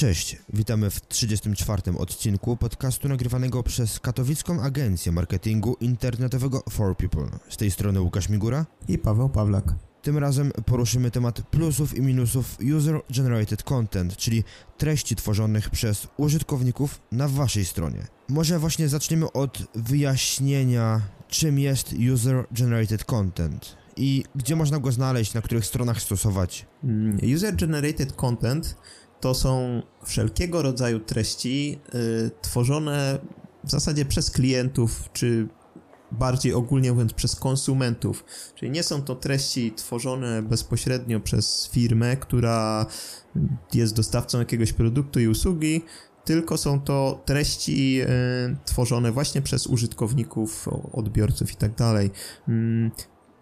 Cześć, witamy w 34. odcinku podcastu nagrywanego przez katowicką agencję marketingu internetowego For People. Z tej strony Łukasz Migura i Paweł Pawlak. Tym razem poruszymy temat plusów i minusów user-generated content, czyli treści tworzonych przez użytkowników na waszej stronie. Może właśnie zaczniemy od wyjaśnienia, czym jest user-generated content i gdzie można go znaleźć, na których stronach stosować. Mm, user-generated content to są wszelkiego rodzaju treści y, tworzone w zasadzie przez klientów, czy bardziej ogólnie mówiąc przez konsumentów. Czyli nie są to treści tworzone bezpośrednio przez firmę, która jest dostawcą jakiegoś produktu i usługi, tylko są to treści y, tworzone właśnie przez użytkowników, odbiorców i tak dalej.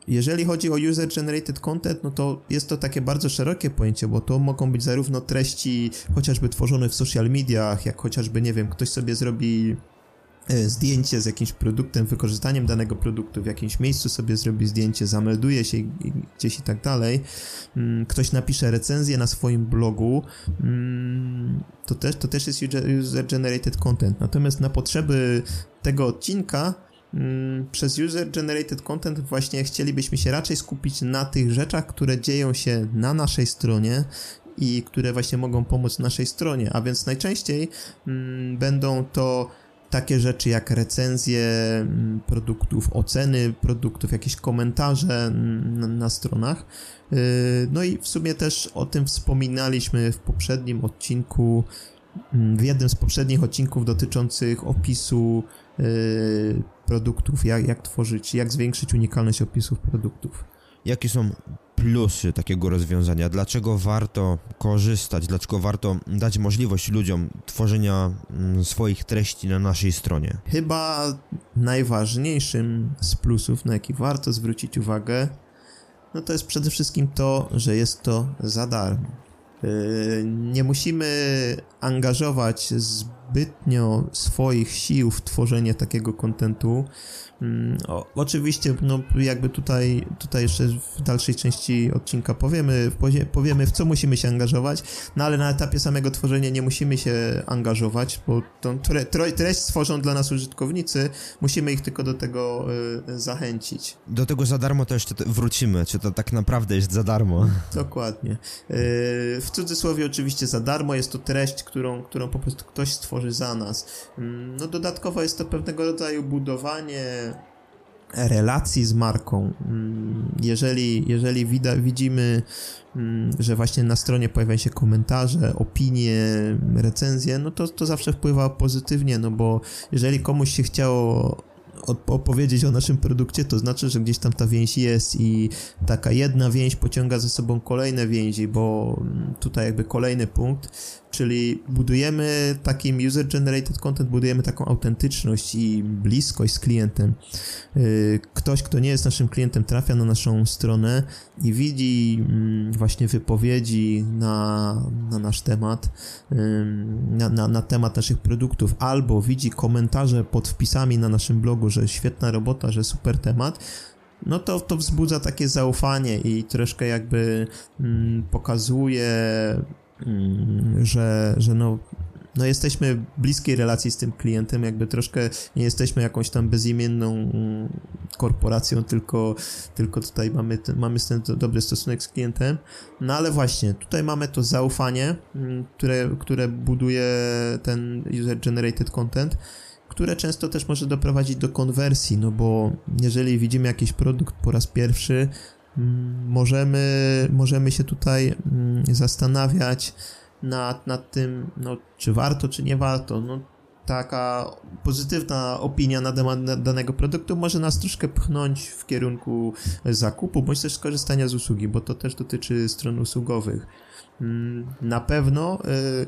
Jeżeli chodzi o user-generated content, no to jest to takie bardzo szerokie pojęcie, bo to mogą być zarówno treści chociażby tworzone w social mediach, jak chociażby, nie wiem, ktoś sobie zrobi e, zdjęcie z jakimś produktem, wykorzystaniem danego produktu w jakimś miejscu sobie zrobi zdjęcie, zamelduje się gdzieś i tak dalej. Mm, ktoś napisze recenzję na swoim blogu, mm, to też, to też jest user-generated content. Natomiast na potrzeby tego odcinka Mm, przez user-generated content właśnie chcielibyśmy się raczej skupić na tych rzeczach, które dzieją się na naszej stronie i które właśnie mogą pomóc naszej stronie, a więc najczęściej mm, będą to takie rzeczy jak recenzje mm, produktów, oceny produktów, jakieś komentarze na, na stronach. Y, no i w sumie też o tym wspominaliśmy w poprzednim odcinku, w jednym z poprzednich odcinków dotyczących opisu y, produktów, jak, jak tworzyć, jak zwiększyć unikalność opisów produktów. Jakie są plusy takiego rozwiązania? Dlaczego warto korzystać? Dlaczego warto dać możliwość ludziom tworzenia mm, swoich treści na naszej stronie? Chyba najważniejszym z plusów, na jaki warto zwrócić uwagę, no to jest przede wszystkim to, że jest to za darmo. Yy, nie musimy angażować zbytnio swoich sił w tworzenie takiego kontentu. Mm, o, oczywiście, no jakby tutaj, tutaj jeszcze w dalszej części odcinka powiemy, powiemy w co musimy się angażować, no ale na etapie samego tworzenia nie musimy się angażować, bo tą treść stworzą dla nas użytkownicy, musimy ich tylko do tego y, zachęcić. Do tego za darmo to jeszcze wrócimy, czy to tak naprawdę jest za darmo? Dokładnie. Y, w cudzysłowie oczywiście za darmo, jest to treść, którą, którą po prostu ktoś stworzy za nas. Mm, no dodatkowo jest to pewnego rodzaju budowanie relacji z marką. Mm, jeżeli, jeżeli wida, widzimy, mm, że właśnie na stronie pojawiają się komentarze, opinie, recenzje, no to, to zawsze wpływa pozytywnie, no bo jeżeli komuś się chciało opowiedzieć o naszym produkcie, to znaczy, że gdzieś tam ta więź jest i taka jedna więź pociąga ze sobą kolejne więzi, bo tutaj jakby kolejny punkt, czyli budujemy takim user-generated content, budujemy taką autentyczność i bliskość z klientem. Y, ktoś, kto nie jest naszym klientem, trafia na naszą stronę i widzi mm, właśnie wypowiedzi na, na nasz temat, na, na, na temat naszych produktów, albo widzi komentarze pod wpisami na naszym blogu, że świetna robota, że super temat, no to, to wzbudza takie zaufanie i troszkę jakby mm, pokazuje Mm, że, że no, no jesteśmy w bliskiej relacji z tym klientem, jakby troszkę nie jesteśmy jakąś tam bezimienną mm, korporacją, tylko, tylko tutaj mamy, ten, mamy ten dobry stosunek z klientem. No ale właśnie, tutaj mamy to zaufanie, mm, które, które buduje ten user-generated content, które często też może doprowadzić do konwersji, no bo jeżeli widzimy jakiś produkt po raz pierwszy, możemy, możemy się tutaj mm, zastanawiać nad, nad tym, no, czy warto, czy nie warto. No, taka pozytywna opinia na temat danego produktu może nas troszkę pchnąć w kierunku zakupu, bądź też skorzystania z usługi, bo to też dotyczy stron usługowych. Mm, na pewno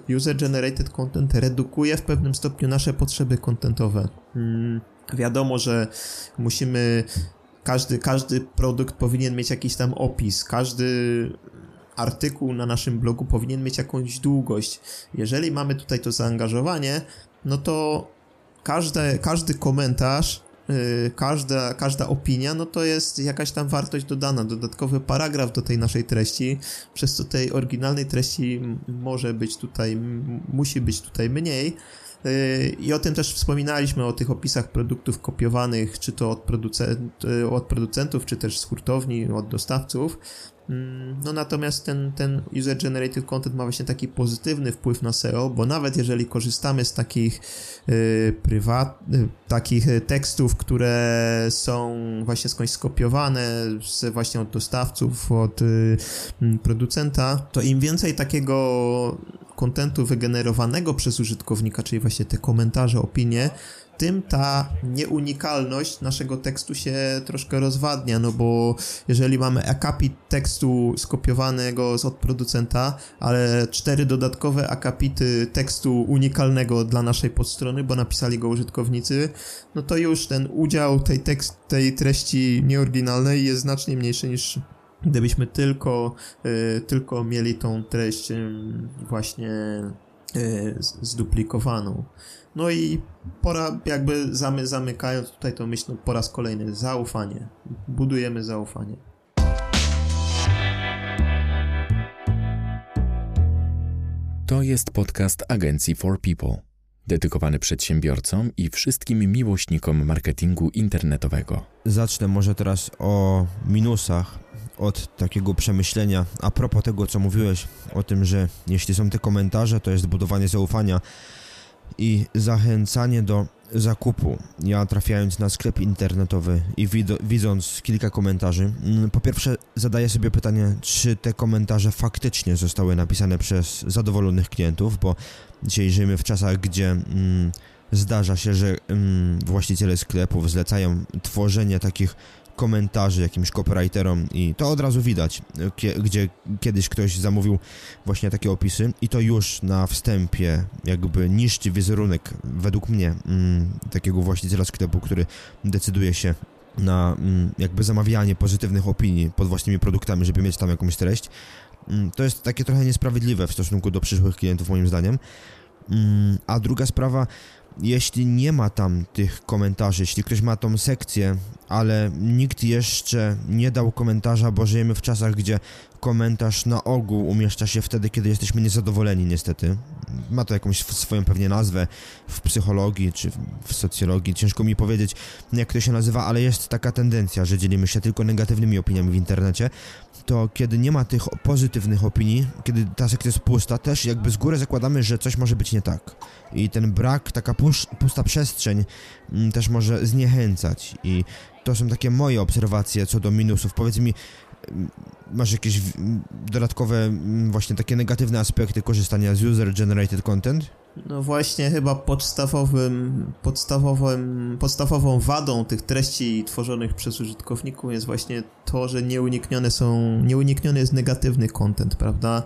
y, user-generated content redukuje w pewnym stopniu nasze potrzeby kontentowe. Mm, Wiadomo, że musimy każdy, każdy produkt powinien mieć jakiś tam opis, każdy artykuł na naszym blogu powinien mieć jakąś długość. Jeżeli mamy tutaj to zaangażowanie, no to każde, każdy komentarz, yy, każda, każda opinia, no to jest jakaś tam wartość dodana, dodatkowy paragraf do tej naszej treści, przez co tej oryginalnej treści może być tutaj, musi być tutaj mniej. Y, I o tym też wspominaliśmy, o tych opisach produktów kopiowanych, czy to od, producent, y, od producentów, czy też z hurtowni, od dostawców. Mm, no natomiast ten, ten user-generated content ma właśnie taki pozytywny wpływ na SEO, bo nawet jeżeli korzystamy z takich y, prywat, y, takich tekstów, które są właśnie skądś skopiowane z, właśnie od dostawców, od y, producenta, to im więcej takiego kontentu wygenerowanego przez użytkownika, czyli właśnie te komentarze, opinie, tym ta nieunikalność naszego tekstu się troszkę rozwadnia, no bo jeżeli mamy akapit tekstu skopiowanego od producenta, ale cztery dodatkowe akapity tekstu unikalnego dla naszej podstrony, bo napisali go użytkownicy, no to już ten udział tej, tekst, tej treści nieoryginalnej jest znacznie mniejszy niż gdybyśmy tylko, y, tylko mieli tą treść y, właśnie y, zduplikowaną. No i pora, jakby zamy, zamykając tutaj to myśl, no po raz kolejny zaufanie. Budujemy zaufanie. To jest podcast agencji For People, dedykowany przedsiębiorcom i wszystkim miłośnikom marketingu internetowego. Zacznę może teraz o minusach od takiego przemyślenia a propos tego, co mówiłeś o tym, że jeśli są te komentarze, to jest budowanie zaufania i zachęcanie do zakupu. Ja trafiając na sklep internetowy i widząc kilka komentarzy, mm, po pierwsze zadaję sobie pytanie, czy te komentarze faktycznie zostały napisane przez zadowolonych klientów, bo dzisiaj żyjemy w czasach, gdzie mm, zdarza się, że mm, właściciele sklepów zlecają tworzenie takich komentarzy jakimś copywriterom i to od razu widać, gdzie kiedyś ktoś zamówił właśnie takie opisy i to już na wstępie jakby niszczy wizerunek według mnie mm, takiego właściciela sklepu, który decyduje się na mm, jakby zamawianie pozytywnych opinii pod własnymi produktami, żeby mieć tam jakąś treść. Mm, to jest takie trochę niesprawiedliwe w stosunku do przyszłych klientów moim zdaniem. A druga sprawa, jeśli nie ma tam tych komentarzy, jeśli ktoś ma tą sekcję, ale nikt jeszcze nie dał komentarza, bo żyjemy w czasach, gdzie komentarz na ogół umieszcza się wtedy, kiedy jesteśmy niezadowoleni, niestety. Ma to jakąś swoją pewnie nazwę w psychologii czy w socjologii, ciężko mi powiedzieć, jak to się nazywa, ale jest taka tendencja, że dzielimy się tylko negatywnymi opiniami w internecie. To kiedy nie ma tych pozytywnych opinii, kiedy ta sekcja jest pusta, też jakby z góry zakładamy, że coś może być nie tak. I ten brak, taka pusta przestrzeń mm, też może zniechęcać. I to są takie moje obserwacje co do minusów. Powiedz mi, masz jakieś dodatkowe właśnie takie negatywne aspekty korzystania z user-generated content? No właśnie, chyba podstawowym, podstawowym, podstawową wadą tych treści tworzonych przez użytkowników jest właśnie to, że nieuniknione są, nieunikniony jest negatywny content, prawda?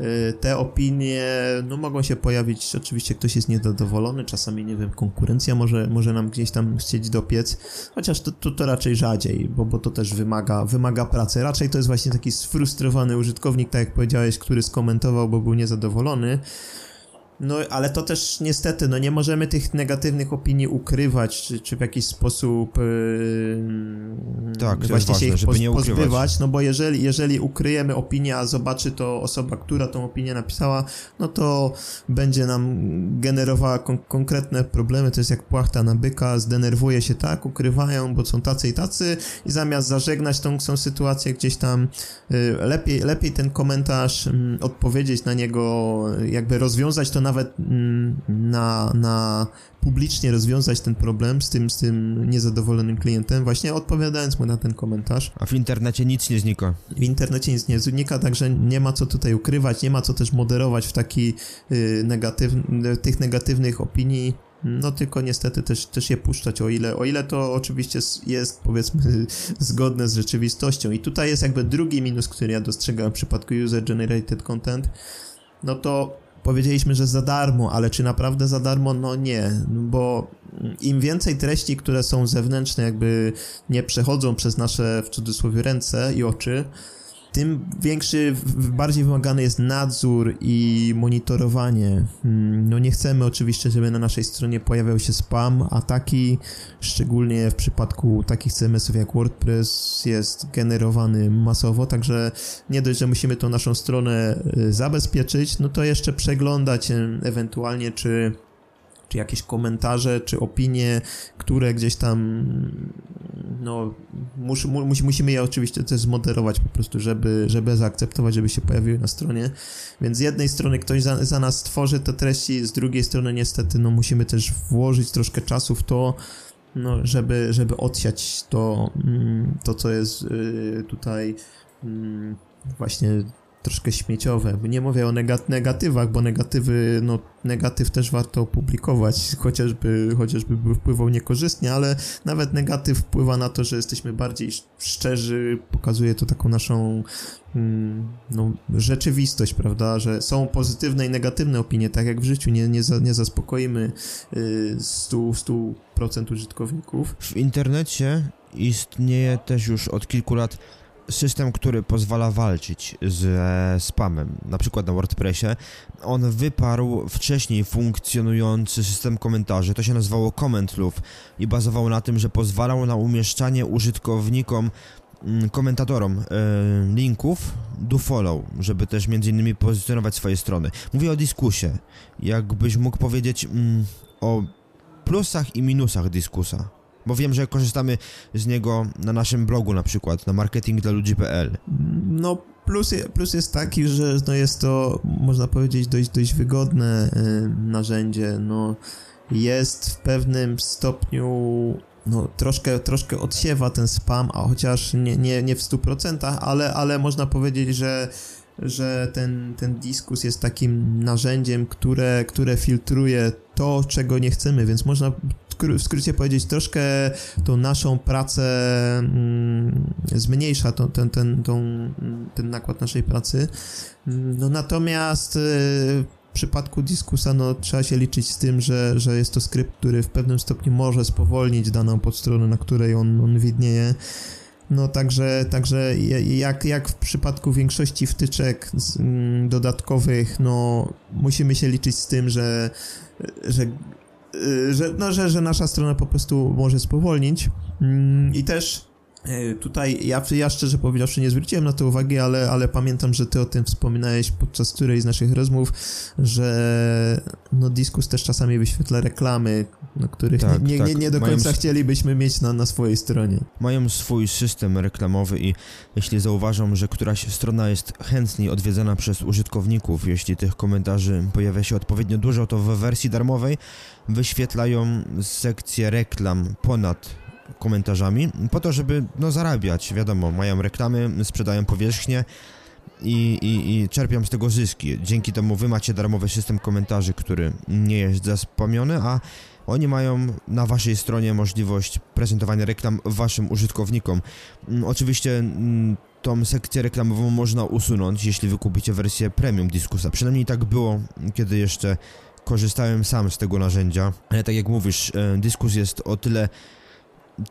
Y, te opinie, no mogą się pojawić, oczywiście ktoś jest niezadowolony, czasami, nie wiem, konkurencja może, może nam gdzieś tam chcieć dopiec, chociaż to, to, to raczej rzadziej, bo, bo to też wymaga, wymaga pracy. Raczej to jest właśnie taki sfrustrowany użytkownik, tak jak powiedziałeś, który skomentował, bo był niezadowolony, no, ale to też niestety, no nie możemy tych negatywnych opinii ukrywać, czy, czy w jakiś sposób yy, tak, właśnie ważne, się ich poz, pozbywać, no bo jeżeli, jeżeli ukryjemy opinię, a zobaczy to osoba, która tą opinię napisała, no to będzie nam generowała kon konkretne problemy, to jest jak płachta na byka, zdenerwuje się tak, ukrywają, bo są tacy i tacy i zamiast zażegnać tą, tą sytuację gdzieś tam, yy, lepiej, lepiej ten komentarz yy, odpowiedzieć na niego, jakby rozwiązać to na nawet mm, na, na publicznie rozwiązać ten problem z tym, z tym niezadowolonym klientem, właśnie odpowiadając mu na ten komentarz. A w internecie nic nie znika. W internecie nic nie znika, także nie ma co tutaj ukrywać, nie ma co też moderować w taki y, negatywny, tych negatywnych opinii no tylko niestety też, też je puszczać, o ile, o ile to oczywiście jest powiedzmy zgodne z rzeczywistością. I tutaj jest jakby drugi minus, który ja dostrzegam w przypadku user-generated content, no to powiedzieliśmy, że za darmo, ale czy naprawdę za darmo? No nie, bo im więcej treści, które są zewnętrzne, jakby nie przechodzą przez nasze w cudzysłowie ręce i oczy, tym większy, bardziej wymagany jest nadzór i monitorowanie. Hmm, no nie chcemy oczywiście, żeby na naszej stronie pojawiał się spam, ataki, szczególnie w przypadku takich CMS-ów jak WordPress jest generowany masowo, także nie dość, że musimy tą naszą stronę y, zabezpieczyć, no to jeszcze przeglądać ewentualnie, czy czy jakieś komentarze, czy opinie, które gdzieś tam, no, mus, mus, musimy je oczywiście też zmoderować po prostu, żeby, żeby zaakceptować, żeby się pojawiły na stronie. Więc z jednej strony ktoś za, za nas tworzy te treści, z drugiej strony niestety, no, musimy też włożyć troszkę czasu w to, no, żeby, żeby odsiać to, mm, to co jest y, tutaj mm, właśnie troszkę śmieciowe. Nie mówię o negatywach, bo negatywy, no negatyw też warto opublikować, chociażby, chociażby by wpływał niekorzystnie, ale nawet negatyw wpływa na to, że jesteśmy bardziej szczerzy, pokazuje to taką naszą mm, no, rzeczywistość, prawda, że są pozytywne i negatywne opinie, tak jak w życiu, nie, nie, za, nie zaspokoimy 100%, 100% użytkowników. W internecie istnieje też już od kilku lat system, który pozwala walczyć z spamem, na przykład na WordPressie. On wyparł wcześniej funkcjonujący system komentarzy, to się nazywało Comment i bazował na tym, że pozwalał na umieszczanie użytkownikom mm, komentatorom e, linków do follow, żeby też między innymi pozycjonować swoje strony. Mówię o dyskusie. Jakbyś mógł powiedzieć mm, o plusach i minusach dyskusa. Bo wiem, że korzystamy z niego na naszym blogu na przykład, na marketingdlaludzi.pl. No, plus, plus jest taki, że no jest to, można powiedzieć, dość, dość wygodne y, narzędzie. No, jest w pewnym stopniu no, troszkę, troszkę odsiewa ten spam, a chociaż nie, nie, nie w 100%, ale, ale można powiedzieć, że że ten, ten dyskus jest takim narzędziem, które, które filtruje to, czego nie chcemy, więc można w skrócie powiedzieć, troszkę tą naszą pracę mm, zmniejsza to, ten, ten, tą, ten nakład naszej pracy. No natomiast y, w przypadku dyskusa no, trzeba się liczyć z tym, że, że jest to skrypt, który w pewnym stopniu może spowolnić daną podstronę, na której on, on widnieje. No także, także jak, jak w przypadku większości wtyczek mm, dodatkowych, no musimy się liczyć z tym, że, że że, no, że, że nasza strona po prostu może spowolnić. Mm, I też y, Tutaj ja, ja szczerze powiedziawszy nie zwróciłem na to uwagi, ale, ale pamiętam, że ty o tym wspominałeś podczas którejś z naszych rozmów, że no Diskus też czasami wyświetla reklamy, na których tak, nie, tak. nie, nie do końca mają, chcielibyśmy mieć na, na swojej stronie. Mają swój system reklamowy i jeśli zauważą, że któraś strona jest chętniej odwiedzana przez użytkowników, jeśli tych komentarzy pojawia się odpowiednio dużo, to w wersji darmowej wyświetlają sekcję reklam ponad komentarzami, po to, żeby no, zarabiać. Wiadomo, mają reklamy, sprzedają powierzchnię i, i, i czerpią z tego zyski. Dzięki temu wy macie darmowy system komentarzy, który nie jest zaspamiony, a oni mają na waszej stronie możliwość prezentowania reklam waszym użytkownikom. Mm, oczywiście mm, tą sekcję reklamową można usunąć, jeśli wykupicie wersję premium Diskusa. Przynajmniej tak było, kiedy jeszcze korzystałem sam z tego narzędzia. Ale tak jak mówisz, e, dyskus jest o tyle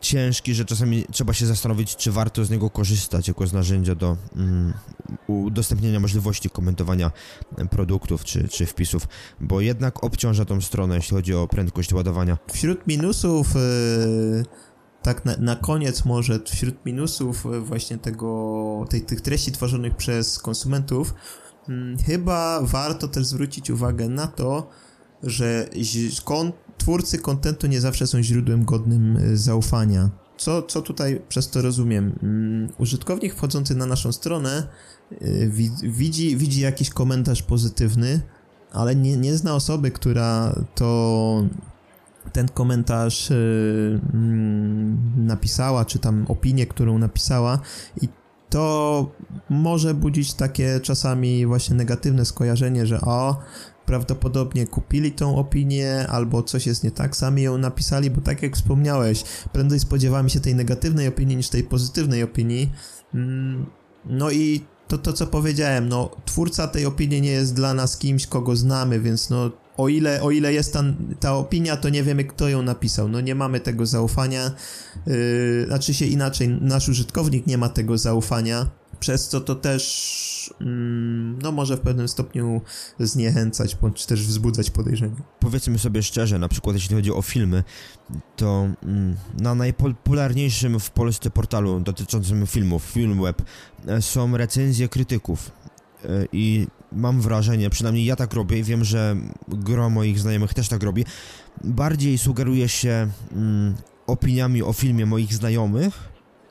ciężki, że czasami trzeba się zastanowić, czy warto z niego korzystać jako z narzędzia do mm, udostępnienia możliwości komentowania produktów czy, czy wpisów, bo jednak obciąża tą stronę, jeśli chodzi o prędkość ładowania. Wśród minusów, yy, tak na, na, koniec może, wśród minusów właśnie tego, tej, tych treści tworzonych przez konsumentów, yy, chyba warto też zwrócić uwagę na to, że twórcy kontentu nie zawsze są źródłem godnym e, zaufania. Co, co tutaj przez to rozumiem? Mm, użytkownik wchodzący na naszą stronę e, widzi, widzi jakiś komentarz pozytywny, ale nie, nie zna osoby, która to ten komentarz yy, napisała, czy tam opinię, którą napisała i to może budzić takie czasami właśnie negatywne skojarzenie, że o, prawdopodobnie kupili tą opinię, albo coś jest nie tak, sami ją napisali, bo tak jak wspomniałeś, prędzej spodziewamy się tej negatywnej opinii niż tej pozytywnej opinii. Mm, no i to, to co powiedziałem, no twórca tej opinii nie jest dla nas kimś, kogo znamy, więc no o ile, o ile jest ta, ta opinia, to nie wiemy, kto ją napisał. No nie mamy tego zaufania. Yy, znaczy się inaczej, nasz użytkownik nie ma tego zaufania, przez co to też mm, no może w pewnym stopniu zniechęcać, bądź też wzbudzać podejrzenia. Powiedzmy sobie szczerze, na przykład jeśli chodzi o filmy, to mm, na najpopularniejszym w Polsce portalu dotyczącym filmów, Filmweb, e, są recenzje krytyków. E, I mam wrażenie, przynajmniej ja tak robię i wiem, że gro moich znajomych też tak robi, bardziej sugeruje się mm, opiniami o filmie moich znajomych,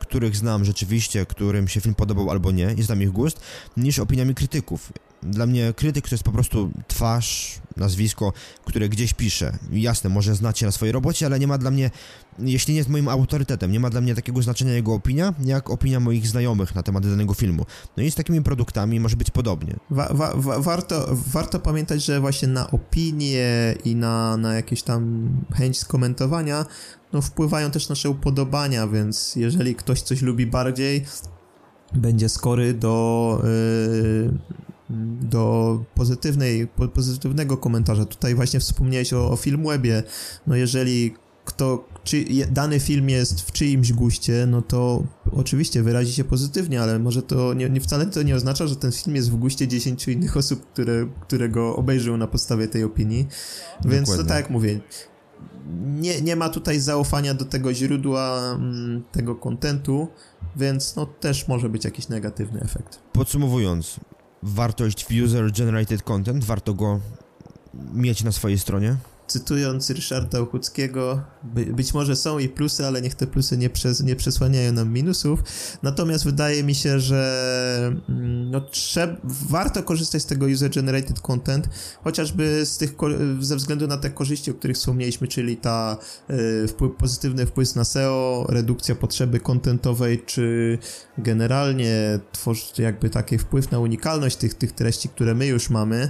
których znam rzeczywiście, którym się film podobał albo nie i znam ich gust, niż opiniami krytyków. Dla mnie krytyk to jest po prostu twarz, nazwisko, które gdzieś pisze. Jasne, może znać się na swojej robocie, ale nie ma dla mnie, jeśli nie jest moim autorytetem, nie ma dla mnie takiego znaczenia jego opinia, jak opinia moich znajomych na temat danego filmu. No i z takimi produktami może być podobnie. Wa wa wa warto, warto pamiętać, że właśnie na opinię i na, na jakieś tam chęć skomentowania no wpływają też nasze upodobania, więc jeżeli ktoś coś lubi bardziej, będzie skory do, yy, do pozytywnej, pozytywnego komentarza. Tutaj właśnie wspomniałeś o, o Filmwebie. No jeżeli kto, czy dany film jest w czyimś guście, no to oczywiście wyrazi się pozytywnie, ale może to nie, nie wcale to nie oznacza, że ten film jest w guście 10 innych osób, które, które go obejrzą na podstawie tej opinii. Więc to tak jak mówię, nie, nie ma tutaj zaufania do tego źródła mm, tego kontentu, więc no też może być jakiś negatywny efekt. Podsumowując, wartość w user-generated content, warto go mieć na swojej stronie? Cytując Ryszarda Ochuckiego, by, być może są i plusy, ale niech te plusy nie, przez, nie przesłaniają nam minusów. Natomiast wydaje mi się, że mm, no, trzeb, warto korzystać z tego user-generated content, chociażby z tych, ze względu na te korzyści, o których wspomnieliśmy, czyli ta y, wpływ, pozytywny wpływ na SEO, redukcja potrzeby kontentowej, czy generalnie tworzyć jakby taki wpływ na unikalność tych, tych treści, które my już mamy.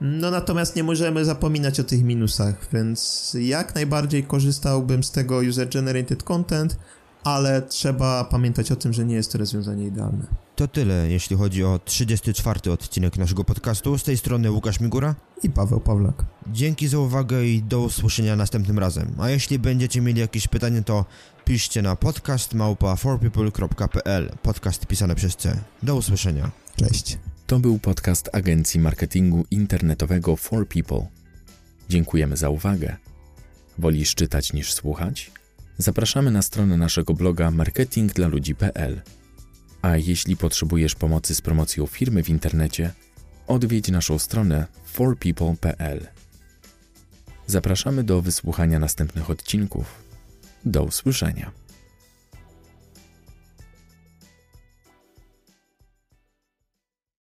No natomiast nie możemy zapominać o tych minusach, więc jak najbardziej korzystałbym z tego user-generated content, ale trzeba pamiętać o tym, że nie jest to rozwiązanie idealne. To tyle, jeśli chodzi o 34 odcinek naszego podcastu. Z tej strony Łukasz Migura i Paweł Pawlak. Dzięki za uwagę i do usłyszenia następnym razem. A jeśli będziecie mieli jakieś pytanie, to piszcie na podcast małpa Podcast pisane przez C. Do usłyszenia. Cześć. To był podcast agencji marketingu internetowego For People. Dziękujemy za uwagę. Wolisz czytać niż słuchać? Zapraszamy na stronę naszego bloga marketingdlaludzi.pl. A jeśli potrzebujesz pomocy z promocją firmy w internecie, odwiedź naszą stronę forpeople.pl. Zapraszamy do wysłuchania następnych odcinków. Do usłyszenia.